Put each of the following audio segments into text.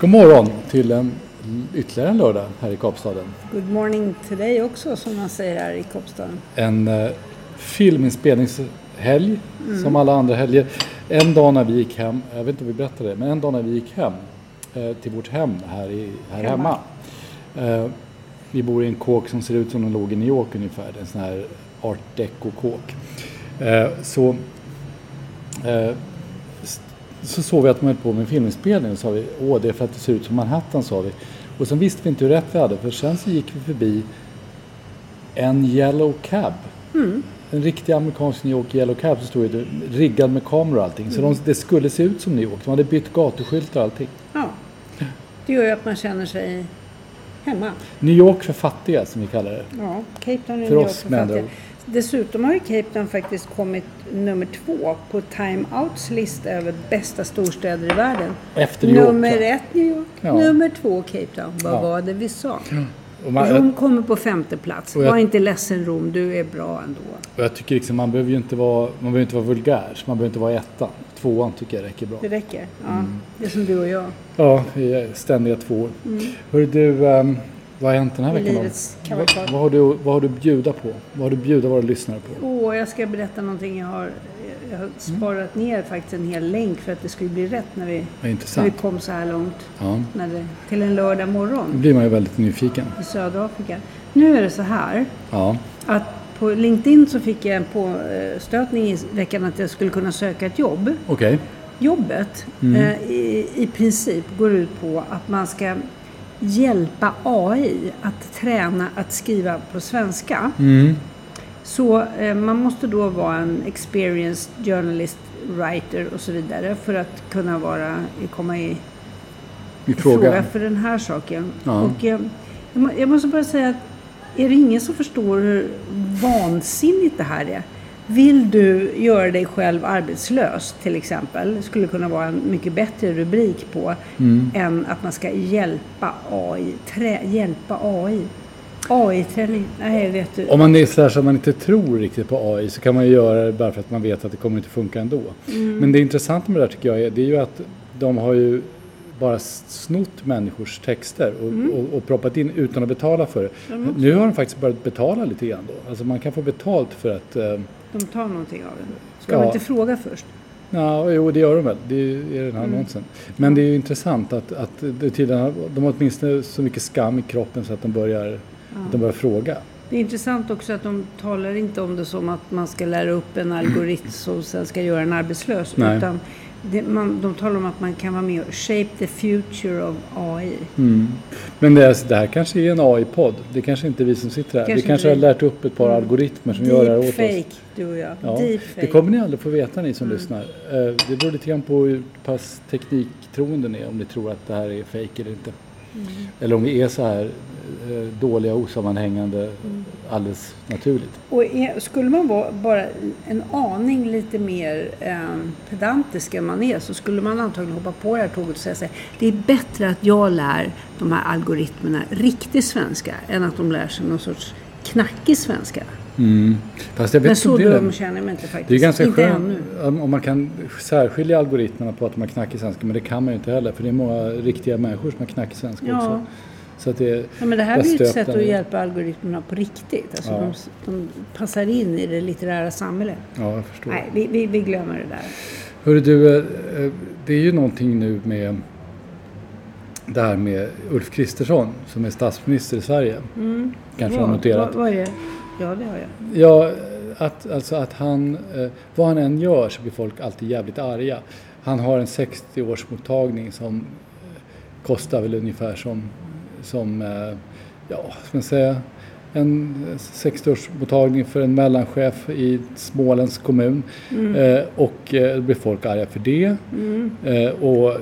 God morgon till en ytterligare en lördag här i Kapstaden. Good morning till dig också som man säger här i Kapstaden. En eh, filminspelningshelg som alla andra helger. En dag när vi gick hem, jag vet inte om vi berättade det, men en dag när vi gick hem eh, till vårt hem här, i, här hemma. Eh, vi bor i en kåk som ser ut som den låg i New York ungefär, en sån här art deco-kåk. Eh, så eh, så såg vi att de höll på med filminspelning och sa vi, åh det är för att det ser ut som Manhattan sa vi. Och sen visste vi inte hur rätt vi hade för sen så gick vi förbi en yellow cab. En riktig amerikansk New York yellow cab så stod det riggad med kameror och allting. Så de, det skulle se ut som New York. De hade bytt gatuskyltar och allting. Ja. Det gör ju att man känner sig hemma. New York för fattiga som vi kallar det. Ja, Cape Town är För New oss, York andra fattiga. Dessutom har ju Cape Town faktiskt kommit nummer två på Time Outs lista över bästa storstäder i världen. Efter New York, Nummer ja. ett New York, Ja. nummer två Cape Town. Vad Ja. var det vi sa? Man, Rom kommer på femte plats. Jag- Var inte ledsen Rom, du är bra ändå. jag tycker liksom man behöver ju inte vara, man behöver inte vara vulgär. Man behöver inte vara ettan. Tvåan tycker jag räcker bra. Det räcker. Ja. Mm. Det är som du och jag. Ja, vi är ständiga tvåor. Hör du, ehm, vad har hänt den här Mm. Veckan? då? livets Vad, vad, har du, vad har du bjuda på? Vad har du bjuda våra lyssnare på? Åh, jag ska berätta någonting. Jag har, jag har sparat ner faktiskt en hel länk för att det skulle bli rätt när vi, när vi kom så här långt. Ja, När det, till en lördag då morgon blir man ju väldigt nyfiken. i södra Afrika. Nu är det så här Ja, att på LinkedIn så fick jag en påstötning i veckan att jag skulle kunna söka ett jobb. okej. Jobbet Mm. eh, i, i princip går ut på att man ska hjälpa AI att träna att skriva på svenska. Mm. Så eh, man måste då vara en experienced journalist, writer och så vidare för att kunna vara, komma i, I fråga fråga. för den här saken. Ja. Och, eh, jag måste bara säga att är det ingen som förstår hur vansinnigt det här är? Vill du göra dig själv arbetslös till exempel? Skulle kunna vara en mycket bättre rubrik på Mm. än att man ska hjälpa AI. Trä, hjälpa AI. AI-träning? Nej, vet du. Om man är så här så att man inte tror riktigt på AI så kan man ju göra det bara för att man vet att det kommer inte funka ändå. Mm. Men det intressanta med det här tycker jag är, det är ju att de har ju bara snott människors texter och, Mm. och, och proppat in utan att betala för det. Nu har de faktiskt börjat betala lite grann då. Alltså man kan få betalt för att eh, De tar någonting av det. Ska Ja. man inte fråga först? Ja, jo det gör de väl. Det är den här Mm. annonsen. Men det är ju intressant att, att det tydligen, de har åtminstone så mycket skam i kroppen så att de börjar, att de börjar fråga. Det är intressant också att de talar inte om det som att man ska lära upp en algoritm som sen ska göra en arbetslös. Nej. Utan det, man, de talar om att man kan vara med och shape the future of AI. Mm. Men det, det här kanske är en AI-podd. Det kanske inte är vi som sitter här. Kanske vi kanske har lärt upp ett par algoritmer som gör det här åt oss. Deepfake, du och jag. Ja, det kommer ni aldrig få veta ni som lyssnar. Eh, Det beror lite grann på hur pass tekniktroende ni är om ni tror att det här är fake eller inte. Eller om vi är så här eh, dåliga och osammanhängande alldeles naturligt. Och är, skulle man vara bara en aning lite mer eh, pedantisk än man är så skulle man antagligen hoppa på det här tåget och säga så här, det är bättre att jag lär de här algoritmerna riktig svenska än att de lär sig någon sorts knackig svenska. Fast jag vet Men så det dum känner jag mig inte faktiskt. Det är ganska inte skönt ännu. om man kan särskilja algoritmerna på att de har knackig svenska, men det kan man ju inte heller för det är många riktiga människor som har knackig svenska Ja. också. Så att det, Ja, men det här blir ju ett sätt att hjälpa algoritmerna på riktigt. Alltså Ja. de, de passar in i det litterära samhället. Ja, jag förstår. Nej, vi, vi, vi glömmer det där. Hörru du, eh, eh, det är ju någonting nu med det här med Ulf Kristersson som är statsminister i Sverige. Kanske har Vad- noterat. Vad, vad är det? Ja, det har jag. Ja, att, alltså att han, eh, vad han än gör så blir folk alltid jävligt arga. Han har en 60-årsmottagning som eh, kostar väl ungefär som, som eh, ja, ska man säga, en 60-årsmottagning för en mellanchef i Smålands kommun. Eh, och eh, då blir folk arga för det. Eh, och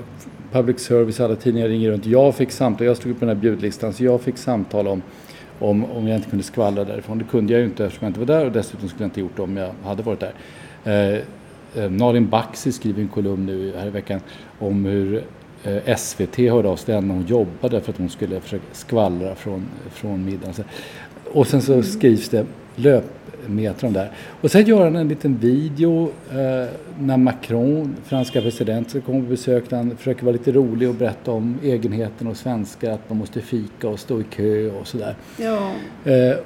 public service, alla tidningar ringer runt. Jag fick samtal, jag stod på den här bjudlistan, så jag fick samtal om om, om jag inte kunde skvallra därifrån. Det kunde jag ju inte eftersom jag inte var där och dessutom skulle jag inte gjort det om jag hade varit där. Eh, eh, Nalin Baksi skriver en kolumn nu här i veckan om hur eh, SVT hörde av sig när hon jobbade för att hon skulle försöka skvallra från, från middagen. Och sen så skrivs det löpmeter det här. Och sen gör han en liten video eh, när Macron, franska president, ska komma på besök. Där han försöker vara lite rolig och berätta om egenheten och svenskar, att man måste fika och stå i kö och sådär. Ja, Eh,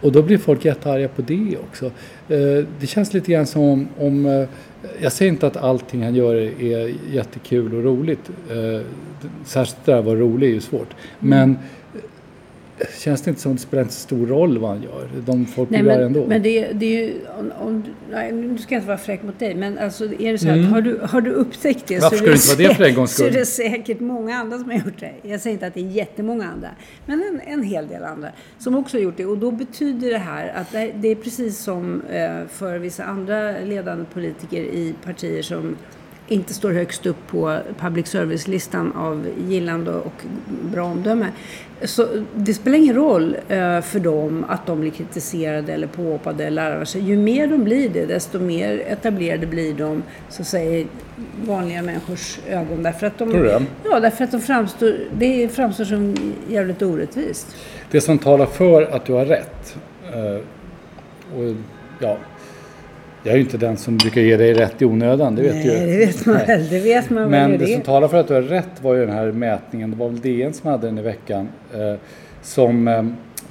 och då blir folk jättearga på det också. Eh, det känns lite grann som om, om eh, jag säger inte att allting han gör är jättekul och roligt. Eh, särskilt det där att vara rolig är ju svårt. Men eh, känns det inte som att det spelar inte så stor roll vad han gör? De folk nej, blir men, ändå. men det, det är ju... Om, om, nej, nu ska jag inte vara fräck mot dig, men alltså är det så Mm. att har, du, har du upptäckt det Varför så, det inte vara det för en gångs så är skull? det säkert många andra som har gjort det. Jag säger inte att det är jättemånga andra, men en, en hel del andra som också har gjort det. Och då betyder det här att det, det är precis som eh, för vissa andra ledande politiker i partier som inte står högst upp på public service-listan av gillande och bra omdöme. Så det spelar ingen roll eh, för dem att de blir kritiserade eller påhoppade eller larvar sig. Ju mer de blir det, desto mer etablerade blir de, så i vanliga människors ögon. Därför att de, Tror du det? Ja, därför att de framstår, det framstår som jävligt orättvist. Det som talar för att du har rätt. eh, och ja, jag är ju inte den som brukar ge dig rätt i onödan, det vet Nej, du ju. det vet man väl. Det vet man Men väl. det som talar för att du har rätt var ju den här mätningen, det var väl DN som hade den i veckan, eh, som eh,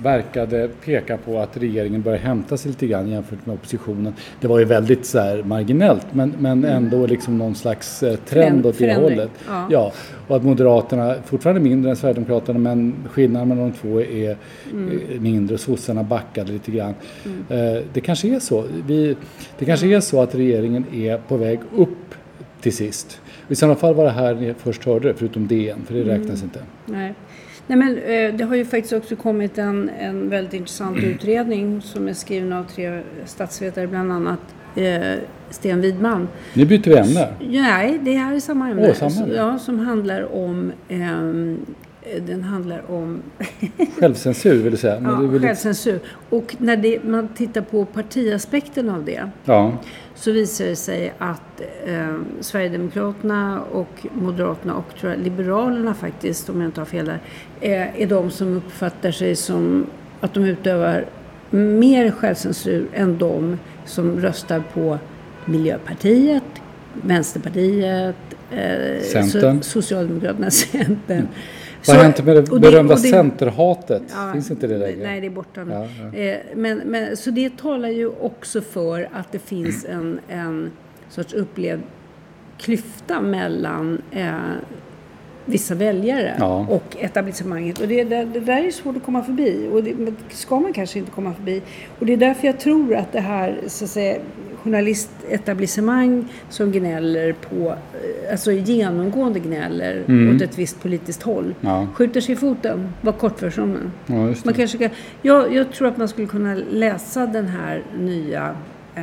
verkade peka på att regeringen börjar hämta sig lite grann jämfört med oppositionen. Det var ju väldigt så här marginellt men, men ändå liksom någon slags eh, trend Föränd- åt det Mm. hållet. ja. Ja, och att Moderaterna, fortfarande mindre än Sverigedemokraterna men skillnaden mellan de två är Mm. eh, mindre. Sossarna backade lite grann. Eh, det kanske är så. Vi, det kanske är så att regeringen är på väg upp till sist. I sådana fall var det här ni först hörde det, förutom DN, för det Mm. räknas inte. Nej. Nej, men eh, det har ju faktiskt också kommit en, en väldigt intressant utredning som är skriven av tre statsvetare, bland annat eh, Sten Widman. Nu byter vi ämne. Nej, det här är samma ämne. Åh, samma ämne. Ja, som handlar om... ehm, den handlar om Självcensur vill du säga. Men ja, vill självcensur. Och när det, man tittar på partiaspekten av det ja. Så visar det sig att eh, Sverigedemokraterna och Moderaterna och tror jag, Liberalerna faktiskt, om jag inte har fel där, eh, är de som uppfattar sig som att de utövar mer självcensur än de som röstar på Miljöpartiet, Vänsterpartiet, eh, Socialdemokraterna, Centern. Vad har hänt med det berömda och det- centerhatet? Ja, Finns inte det längre? Nej, det är borta nu. Ja, ja. Eh, men, men, så det talar ju också för att det finns en, en sorts upplevd klyfta mellan eh, vissa väljare Ja. och etablissemanget. Och det, det, det där är svårt att komma förbi och det ska man kanske inte komma förbi. Och det är därför jag tror att det här så att säga, journalistetablissemang som gnäller på, eh, alltså genomgående gnäller åt ett visst politiskt håll, Mm. Ja. skjuter sig i foten, var kortversionen. Ja, just Man det. kanske kan, jag, jag tror att man skulle kunna läsa den här nya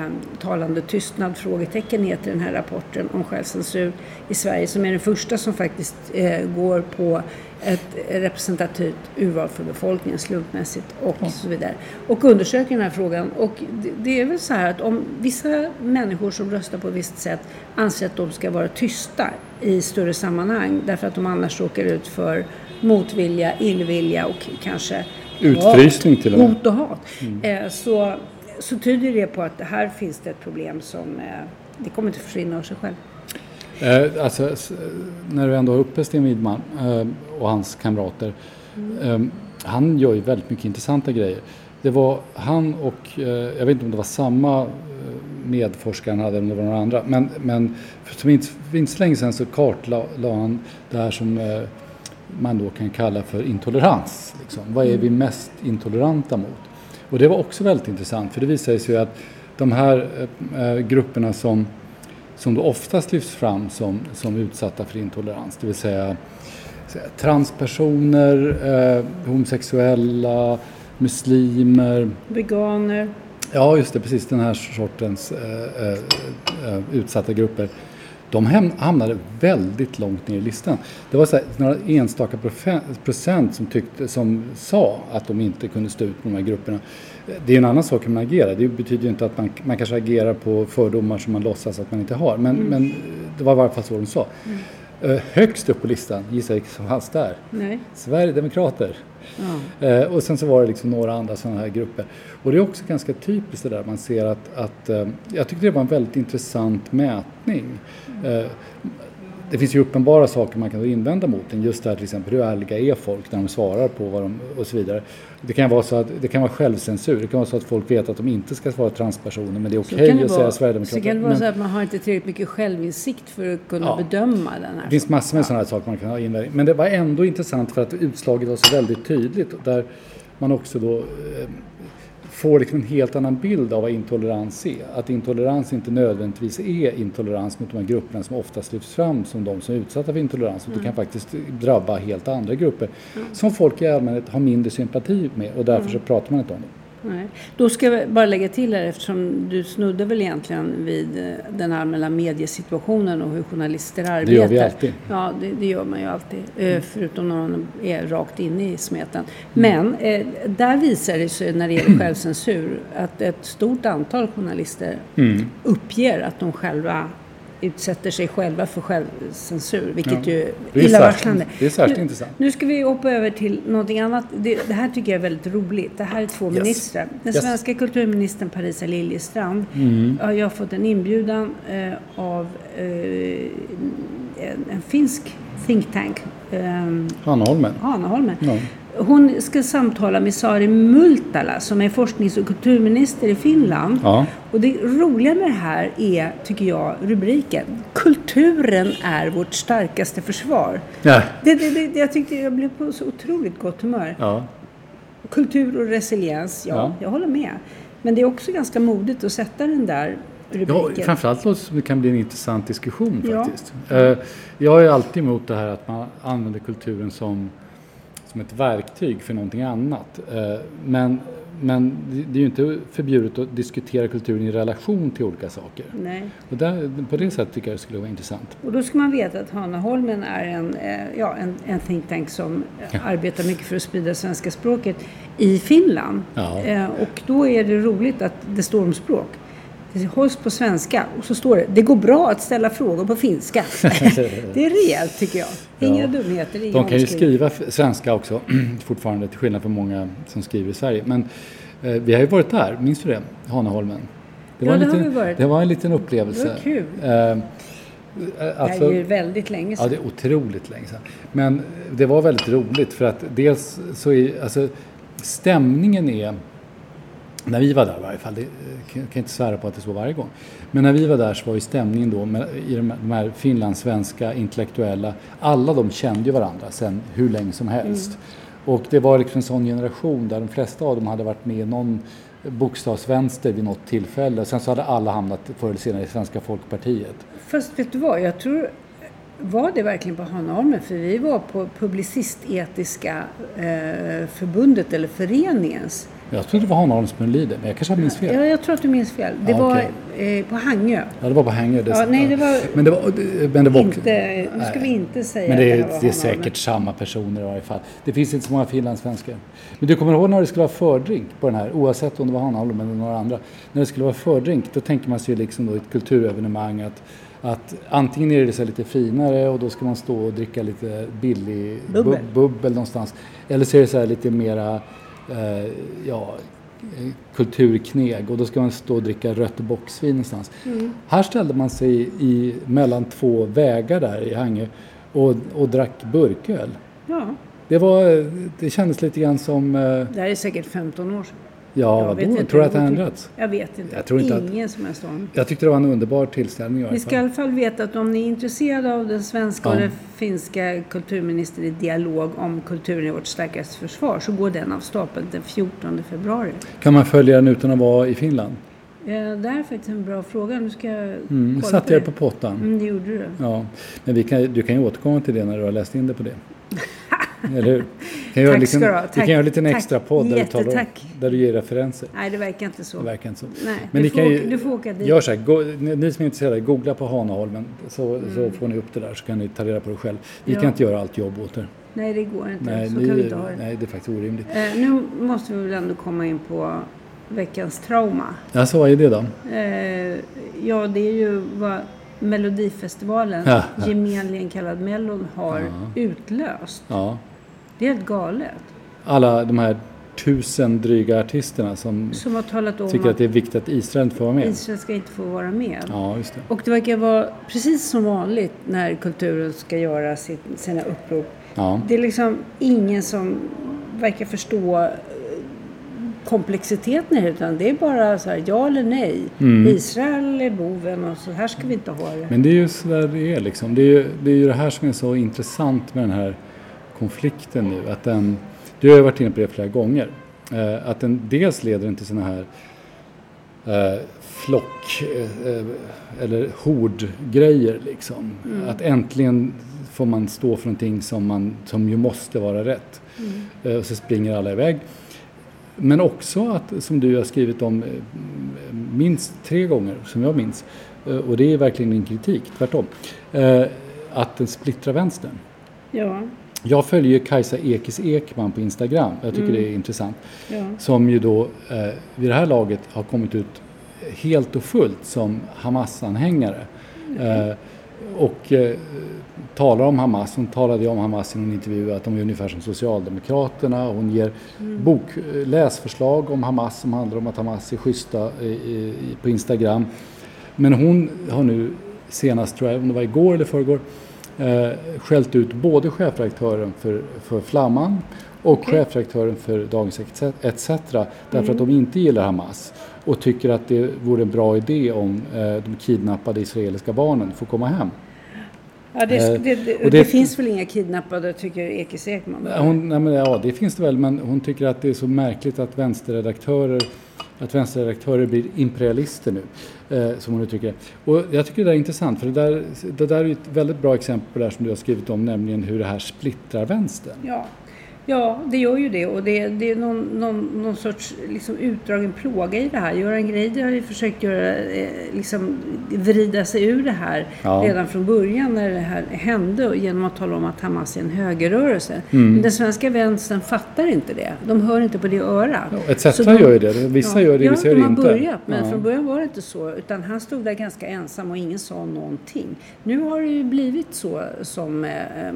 en talande tystnad? Frågetecken heter den här rapporten om självcensur i Sverige som är den första som faktiskt eh, går på ett representativt urval för befolkningen slumpmässigt och mm. så vidare. Och undersöker den här frågan. Och det, det, är väl så här att om vissa människor som röstar på ett visst sätt anser att de ska vara tysta i större sammanhang därför att de annars råkar ut för motvilja, illvilja och kanske Utfrysning till och med. Hot och hat. Mm. Eh, så, så tyder det på att här finns det ett problem som eh, det kommer inte försvinna av sig själv. Eh, alltså, när du ändå har uppe Sten Widman eh, och hans kamrater. Mm. Eh, han gör ju väldigt mycket intressanta grejer. Det var han och, eh, jag vet inte om det var samma eh, medforskare han hade eller om det var några andra. Men, men för inte, för inte så länge sedan så kartlade han det här som man då kan kalla för intolerans. Liksom. Vad är vi mm. mest intoleranta mot? Och det var också väldigt intressant för det visade sig att de här äh, grupperna som, som då oftast lyfts fram som, som utsatta för intolerans, det vill säga, transpersoner, äh, homosexuella, muslimer. Veganer. Ja, just det, precis den här sortens äh, utsatta grupper de hamnade väldigt långt ner i listan. Det var så här, några enstaka procent som, tyckte, som sa att de inte kunde stå ut med de här grupperna. Det är en annan sak hur man agerar. Det betyder inte att man, man kanske agerar på fördomar som man låtsas att man inte har. Men, mm. men det var i alla fall så de sa. Mm. Uh, högst upp på listan, gissa vilka som fanns där? Nej. Sverigedemokrater. Ja. Uh, och sen så var det liksom några andra sådana här grupper. Och det är också ganska typiskt det där man ser att, att uh, jag tyckte det var en väldigt intressant mätning. Mm. Det finns ju uppenbara saker man kan invända mot den. Just det här till exempel, hur ärliga är folk när de svarar på vad de och så vidare. Det kan vara så att det kan vara självcensur. Det kan vara så att folk vet att de inte ska vara transpersoner men det är okej okay att säga Sverigedemokrater. Så kan det vara men, så att man har inte tillräckligt mycket självinsikt för att kunna ja, bedöma den här. Det finns massor med ja. sådana här saker man kan ha invändning Men det var ändå intressant för att utslaget var så väldigt tydligt. Där man också då eh, får liksom en helt annan bild av vad intolerans är. Att intolerans inte nödvändigtvis är intolerans mot de här grupperna som oftast lyfts fram som de som är utsatta för intolerans. Mm. Det kan faktiskt drabba helt andra grupper mm. som folk i allmänhet har mindre sympati med och därför mm. så pratar man inte om det. Nej. Då ska jag bara lägga till här eftersom du snuddar väl egentligen vid eh, den allmänna mediesituationen och hur journalister arbetar. Det gör vi alltid. Ja, det, det gör man ju alltid. Eh, mm. Förutom när man är rakt inne i smeten. Men eh, där visar det sig när det gäller självcensur att ett stort antal journalister mm. uppger att de själva utsätter sig själva för självcensur, vilket ja. ju är illavarslande. Det är särskilt intressant. Nu ska vi hoppa över till någonting annat. Det, det, här tycker jag är väldigt roligt. Det här är två yes. ministrar. Den yes. svenska kulturministern Parisa Liljestrand. Mm. Jag har fått en inbjudan eh, av eh, en, en, finsk think tank. Eh, Hanaholmen. Hanaholmen. Ja. Hon ska samtala med Sari Multala som är forsknings och kulturminister i Finland. Ja. Och det roliga med det här är, tycker jag, rubriken. Kulturen är vårt starkaste försvar. Ja. Det, det, det, jag tyckte jag blev på så otroligt gott humör. Ja. Kultur och resiliens, ja, ja, jag håller med. Men det är också ganska modigt att sätta den där rubriken. Ja, framförallt låter det som det kan bli en intressant diskussion faktiskt. Ja. Jag är alltid emot det här att man använder kulturen som som ett verktyg för någonting annat. Eh, men, men det är ju inte förbjudet att diskutera kulturen i relation till olika saker. Nej. Och där, på det sättet tycker jag det skulle vara intressant. Och då ska man veta att Hanaholmen är en, eh, ja, en, en think tank som ja. arbetar mycket för att sprida svenska språket i Finland. Ja. Eh, och då är det roligt att det står om språk. Det hålls på svenska och så står det det går bra att ställa frågor på finska. det är rejält tycker jag. Inga ja. dumheter. Inga De kan ju skriva svenska också fortfarande till skillnad från många som skriver i Sverige. Men eh, vi har ju varit där, minns du det? Hanaholmen. Det var, ja, det, liten, har vi varit. det var en liten upplevelse. Det var kul. Eh, Alltså, det är ju väldigt länge sedan. Ja, det är otroligt länge sedan. Men det var väldigt roligt för att dels så är alltså stämningen är när vi var där i varje fall, det kan jag inte svära på att det är så varje gång. Men när vi var där så var ju stämningen då med, i de, här finlandssvenska intellektuella, alla de kände ju varandra sedan hur länge som helst. Mm. Och det var liksom en sån generation där de flesta av dem hade varit med i någon bokstavsvänster vid något tillfälle. Sen så hade alla hamnat förr eller senare i Svenska Folkpartiet. Fast vet du vad, jag tror var det verkligen på Hanaholmen? För vi var på Publicistetiska eh, förbundet eller föreningens Jag trodde det var Hanholm som lider, men jag kanske minns fel. Ja, jag tror att du minns fel. Det Ja, var okej. eh, på Hangö. Ja, det var på Hängö. Det, Ja, nej, det var men det var, men det var Inte, nu ska vi inte säga Men det är, var det är säkert samma personer i varje fall. Det finns inte så många finlandssvenskar. Men du kommer ihåg när det skulle vara fördrink på den här, oavsett om det var Hanholm eller några andra. När det skulle vara fördrink, då tänker man sig liksom då ett kulturevenemang att, att antingen är det så lite finare och då ska man stå och dricka lite billig Bubbel. bu- bubbel någonstans. Eller så är det så här lite mera, eh, ja, kulturkneg och då ska man stå och dricka rött boxvin någonstans. Mm. Här ställde man sig i, mellan två vägar där i Hangö och, och drack burköl. Ja, Det, var, det kändes lite grann som, eh, det här är säkert 15 år sedan. Ja vadå, tror du att det har ändrats? Jag vet inte. Jag tror inte att- Ingen som helst aning. Jag tyckte det var en underbar tillställning i Ni ska i alla fall veta att om ni är intresserade av den svenska och Ja. den finska kulturministern i dialog om kulturen i vårt starkaste försvar så går den av stapeln den 14 februari. Kan man följa den utan att vara i Finland? Eh, Det här är faktiskt en bra fråga. Nu ska jag Mm, kolla satte på jag det. på pottan. Mm, det gjorde du. Ja, men vi kan, du kan ju återkomma till det när du har läst in det på det. Eller hur? Vi kan en Tack liten, ska du ha. vi kan göra en liten extra podd där du, talar där du ger referenser. Nej, det verkar inte så. Det verkar inte så. Nej, Men du, ni får kan ju, du får åka dit. Gör så här, gå, ni, som är intresserade, googla på Hanaholmen så, så Mm. får ni upp det där så kan ni ta reda på det själv. Vi Ja. kan inte göra allt jobb åt er. Nej, det går inte. Nej, så ni, kan vi inte ha det. nej, det är faktiskt orimligt. Eh, nu måste vi väl ändå komma in på veckans trauma. Alltså, vad är det då? Eh, ja, det är ju vad Melodifestivalen, Ja. gemenligen kallad Mellon, har utlöst. Ja. Det är helt galet. Alla de här tusen dryga artisterna som Som har talat om tycker att det är viktigt att Israel inte får vara med. Israel ska inte få vara med. Ja, just det. Och det verkar vara precis som vanligt när kulturen ska göra sina upprop. Ja. Det är liksom ingen som verkar förstå komplexiteten i det utan det är bara så här ja eller nej. Israel är boven och så här ska vi inte ha det. Men det är ju så där det är liksom. Det är, ju, det är ju det här som är så intressant med den här konflikten nu. Att den, du har ju varit inne på det flera gånger. Eh, att den dels leder den till sådana här eh, flock eh, eh, eller hordgrejer liksom. Att äntligen får man stå för någonting som, man, som ju måste vara rätt. Eh, och så springer alla iväg. Men också att, som du har skrivit om eh, minst tre gånger, som jag minns, eh, och det är verkligen min kritik, tvärtom, eh, att den splittrar vänstern. Ja, Jag följer Kajsa Ekis Ekman på Instagram, jag tycker det är intressant, ja. som ju då eh, vid det här laget har kommit ut helt och fullt som Hamas-anhängare. Eh, och eh, talar om Hamas, hon talade om Hamas i en intervju att de är ungefär som Socialdemokraterna. Hon ger bok, eh, läsförslag om Hamas som handlar om att Hamas är schyssta i, i, på Instagram. Men hon har nu senast, tror jag, om det var igår eller förrgår, eh, skällt ut både chefredaktören för, för Flamman och chefredaktören för Dagens ETC därför att de inte gillar Hamas och tycker att det vore en bra idé om eh, de kidnappade israeliska barnen får komma hem. Ja det, Eh, det, det, det, finns väl inga kidnappade tycker Ekis Ekman? Hon, nej men, ja, det finns det väl, men hon tycker att det är så märkligt att vänsterredaktörer att vänsterredaktörer blir imperialister nu, eh, som hon uttrycker. Och jag tycker det är intressant, för det där, det där är ett väldigt bra exempel på det som du har skrivit om, nämligen hur det här splittrar vänstern. Ja. Ja, det gör ju det. Och det, det är någon, någon, någon sorts liksom utdragen plåga i det här. Göran Greider har ju försökt göra, eh, liksom, vrida sig ur det här Ja. redan från början när det här hände genom att tala om att Hamas är en högerrörelse. Mm. Men den svenska vänstern fattar inte det. De hör inte på det örat. ETC Så de- gör ju det, vissa gör det, vissa ja, gör det de inte. har börjat, men Ja. från början var det inte så. Utan han stod där ganska ensam och ingen sa någonting. Nu har det ju blivit så som eh,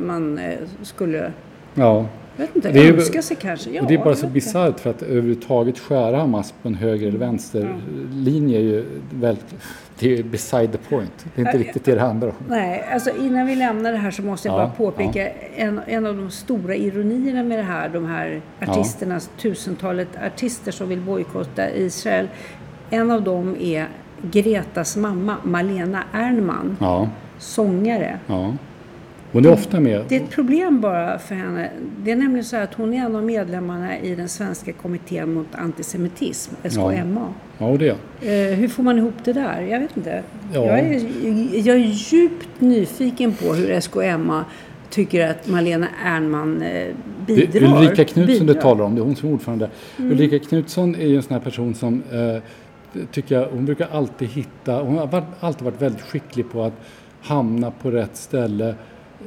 man eh, skulle, Ja. Jag vet inte, Det är önska sig kanske. Ja, och det är bara så bisarrt för att överhuvudtaget skära Hamas på en höger eller vänsterlinje är ju väldigt, det är beside the point. Det är inte Ja, riktigt det det handlar om. Nej, alltså innan vi lämnar det här så måste jag Ja, bara påpeka en, en av de stora ironierna med det här, de här artisternas, tusentalet artister som vill bojkotta Israel. En av dem är Gretas mamma, Malena Ernman, Ja, sångare. Ja. Hon är ofta med. Det är ett problem bara för henne. Det är nämligen så att hon är en av medlemmarna i den svenska kommittén mot antisemitism, SKMA. Ja, och det. Eh, hur får man ihop det där? Jag vet inte. Ja. Jag, är, jag är djupt nyfiken på hur SKMA tycker att Malena Ernman eh, Det bidrar. är Ulrika Knutsson du talar om, det är hon som är ordförande. Mm. Ulrika Knutsson är ju en sån här person som eh, tycker jag, hon brukar alltid hitta, hon har alltid varit väldigt skicklig på att hamna på rätt ställe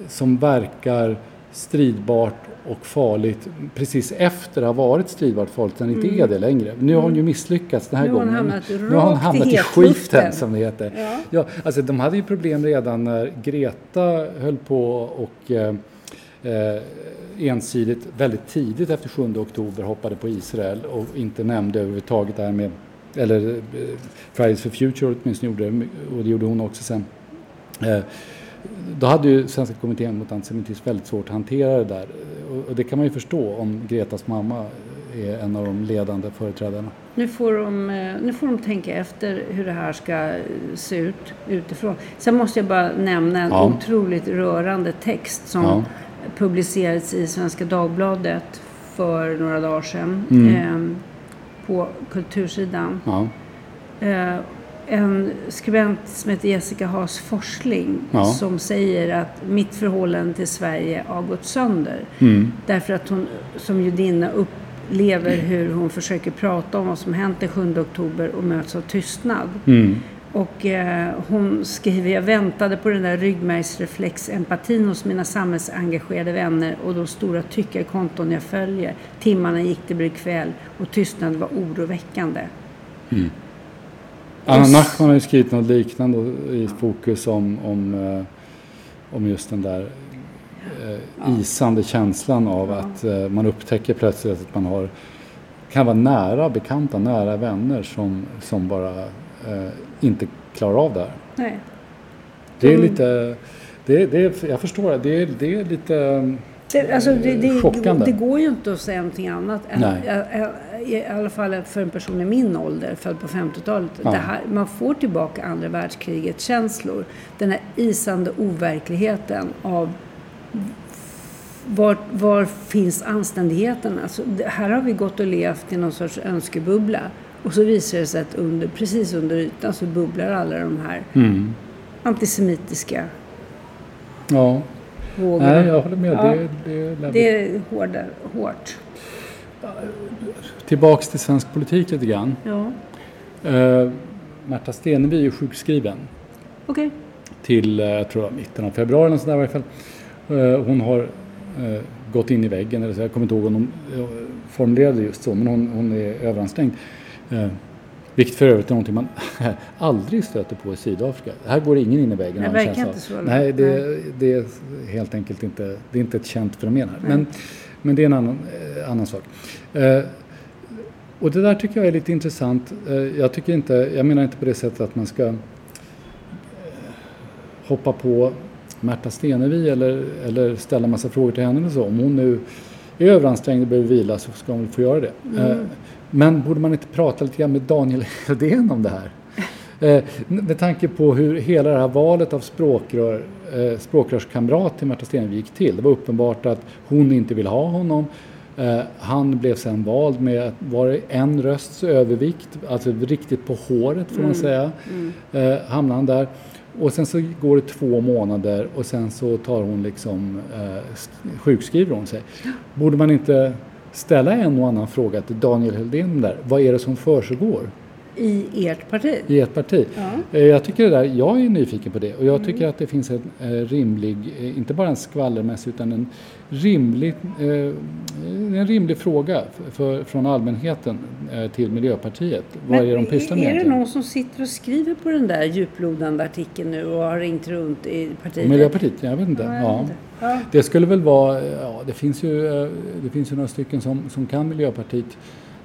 som verkar stridbart och farligt precis efter att ha varit stridbart farligt, sen inte är det längre. Nu har hon ju misslyckats den här Mm. Nu gången. nu har hon hamnat i skiten som det heter. Ja. Ja, alltså de hade ju problem redan när Greta höll på och eh, eh, ensidigt väldigt tidigt efter 7 oktober hoppade på Israel och inte nämnde överhuvudtaget det här med, eller eh, Fridays for Future åtminstone gjorde det, och det gjorde hon också sen. Eh, då hade ju Svenska kommittén mot antisemitism väldigt svårt att hantera det där och, det kan man ju förstå om Gretas mamma är en av de ledande företrädarna. Nu får, de, eh, nu får de tänka efter hur det här ska eh, se ut utifrån. Sen måste jag bara nämna en Ja. otroligt rörande text som Ja. publicerades i Svenska Dagbladet för några dagar sedan Mm. eh, på kultursidan. Ja, Eh, en skribent som heter Jessica Haas Forsling Ja. som säger att mitt förhållande till Sverige har gått sönder. mm. Därför att hon som judinna upplever hur hon försöker prata om vad som hänt den 7 oktober och möts av tystnad. Mm. Och eh, hon skriver, jag väntade på den där ryggmärgsreflex-empatin hos mina samhällsengagerade vänner och de stora tyckarkonton jag följer. Timmarna gick, det blev kväll och tystnaden var oroväckande. Anna Nachman har ju skrivit något liknande i Fokus om, om, eh, om just den där eh, isande känslan av att eh, man upptäcker plötsligt att man har kan vara nära bekanta, nära vänner som, som bara eh, inte klarar av det här. Nej. Det är Mm. lite, det, det, jag förstår det, det det är lite Det, alltså, det, det, Chockande. det går ju inte att säga någonting annat. Än, I alla fall för en person i min ålder, född på 50-talet. Ja. Man får tillbaka andra världskrigets känslor. Den här isande overkligheten av var, var finns anständigheten? Alltså, här har vi gått och levt i någon sorts önskebubbla. Och så visar det sig att under, precis under ytan så bubblar alla de här mm, antisemitiska ja. Vågorna. Nej, jag håller med. Ja. Det, det, Det är hårda, hårt. Tillbaks till svensk politik lite grann. Ja, Eh, Märta Stenevi är ju sjukskriven. okej. till, eh, jag tror mitten av februari eller sådär i alla fall. Eh, Hon har eh, gått in i väggen, eller så, jag kommer inte ihåg om hon formulerade just så, men hon, hon är överansträngd. Vilket för övrigt är någonting man aldrig stöter på i Sydafrika. Här går ingen in i väggen. En verkar inte så, nej. Det, det är helt enkelt inte, det är inte ett känt fenomen här. Men, men det är en annan, eh, annan sak. Eh, och det där tycker jag är lite intressant. Eh, Jag, tycker inte, jag menar inte på det sättet att man ska eh, hoppa på Märta Stenevi eller, eller ställa massa frågor till henne eller så. Om hon nu är överansträngd och behöver vila så ska hon väl få göra det. Eh, Men borde man inte prata lite grann med Daniel Hedén om det här? Eh, Med tanke på hur hela det här valet av språkrör, eh, språkrörskamrat till Märta Stenevi gick till. Det var uppenbart att hon inte vill ha honom. Eh, han blev sen vald med var en rösts övervikt, alltså riktigt på håret får man säga. Eh, hamnade han där. Och sen så går det två månader och sen så tar hon liksom, eh, sk- sjukskriver hon sig. Borde man inte ställa en och annan fråga till Daniel Heldén där? Vad är det som försiggår? I ert parti? i ett parti. Eh, Jag tycker det där, jag är nyfiken på det och jag tycker att det finns en eh, rimlig, eh, inte bara en skvallermässig utan en rimlig, en rimlig fråga för, från allmänheten till Miljöpartiet. Vad är de pysslar med är det egentligen? någon som sitter och skriver på den där djuplodande artikeln nu och har ringt runt i partiet? Miljöpartiet? Jag vet inte. Ja, jag Ja. vet inte. Ja. Det skulle väl vara, ja det finns ju, det finns ju några stycken som, som kan Miljöpartiet.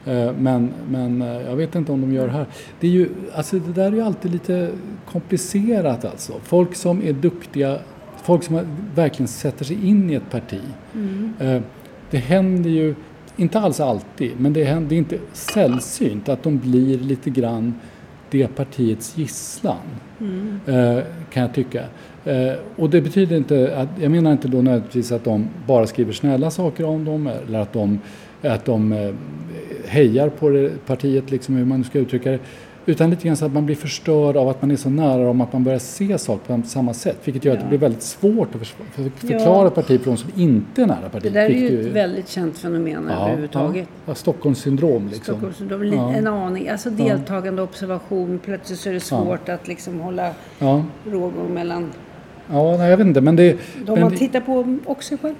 Eh, Men, men eh, jag vet inte om de gör det här. Det, är ju, alltså det där är ju alltid lite komplicerat alltså. Folk som är duktiga, folk som verkligen sätter sig in i ett parti. Eh, Det händer ju, inte alls alltid, men det, händer, det är inte sällsynt att de blir lite grann det partiets gisslan. Eh, kan jag tycka. Och det betyder inte att, jag menar inte då nödvändigtvis att de bara skriver snälla saker om dem eller att de, att de eh, hejar på det partiet, liksom hur man ska uttrycka det. Utan lite grann så att man blir förstörd av att man är så nära dem att man börjar se saker på samma sätt. Vilket gör att det blir väldigt svårt att förklara Ja. parti för de som inte är nära partiet. Det där är ju ett väldigt känt fenomen överhuvudtaget. Ja, ja, Stockholmssyndrom liksom. Stockholmssyndrom, li- en aning. Alltså deltagande observation. Plötsligt så är det svårt att liksom hålla Ja, rågång mellan ja nej, jag vet inte. Men, det, de men, man tittar på och sig själv.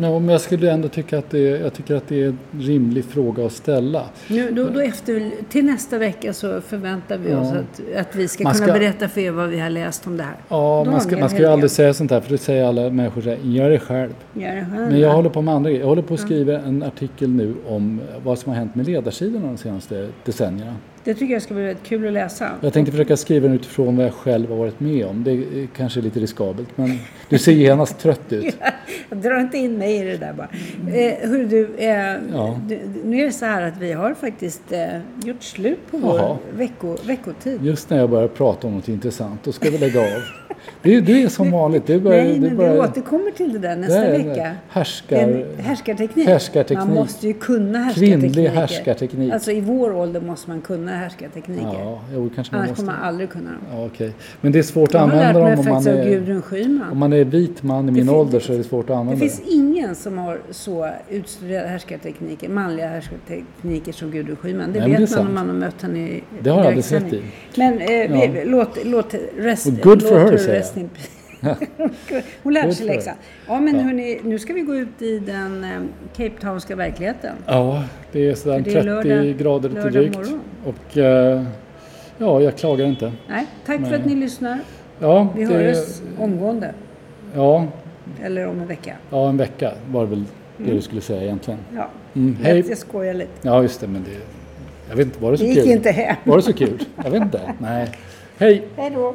Ja, men jag skulle ändå tycka att det, jag tycker att det är en rimlig fråga att ställa. Nu, då, då efter, till nästa vecka så förväntar vi oss att, att vi ska Man kunna ska- berätta för er vad vi har läst om det här. Ja, Då man ska, man ska ju aldrig säga sånt här för det säger alla människor så här, gör det själv. Gör det själv. Men jag håller på med andra grejer. Jag håller på att skriva en artikel nu om vad som har hänt med ledarsidorna de senaste decennierna. Det tycker jag ska bli väldigt kul att läsa. Jag tänkte försöka skriva den utifrån vad jag själv har varit med om. Det är kanske lite riskabelt men du ser genast trött ut. Drar inte in mig i det där bara. Eh, hörru du, eh, Ja. du, nu är det så här att vi har faktiskt eh, gjort slut på Jaha. vår vecko, veckotid. Just när jag börjar prata om något intressant, då ska vi lägga av. Du, du är som vanligt. Du börjar, Nej, du men börjar, vi återkommer till det där nästa Det är- vecka. härskar- En härskarteknik. härskarteknik. Man måste ju kunna härskartekniker. Kvinnlig härskarteknik. Alltså i vår ålder måste man kunna härskartekniker. Ja, jo, kanske man Annars måste. kommer man aldrig kunna dem. Ja, okej. Men det är svårt att använda dem om man, är, om man är vit man i min ålder så är det svårt att Det använda finns ingen som har så utstuderade härskartekniker, manliga härskartekniker som Gudrun Schyman. Det Nej, vet det man sant. om man har mött henne i Det har jag aldrig sett Men eh, vi, Ja. låt, låt, rest, Och good for låt her, säger rest in peace. Hon lärde sig läxan. Ja men hörni, nu ska vi gå ut i den eh, Cape Townska verkligheten. Ja, det är sådär det är 30 lördag- grader lite drygt. morgon. Och eh, ja, jag klagar inte. Nej, tack för att ni lyssnar. Ja, Vi det, hörs omgående. ja, Eller om en vecka. ja, en vecka var väl det du skulle säga egentligen. Ja. Mm, hej. jag skojar lite. Ja, just det, men det... Jag vet inte, var det så Det kul? gick inte hem. Var det så kul? Jag vet inte. Nej. Hej! Hej då.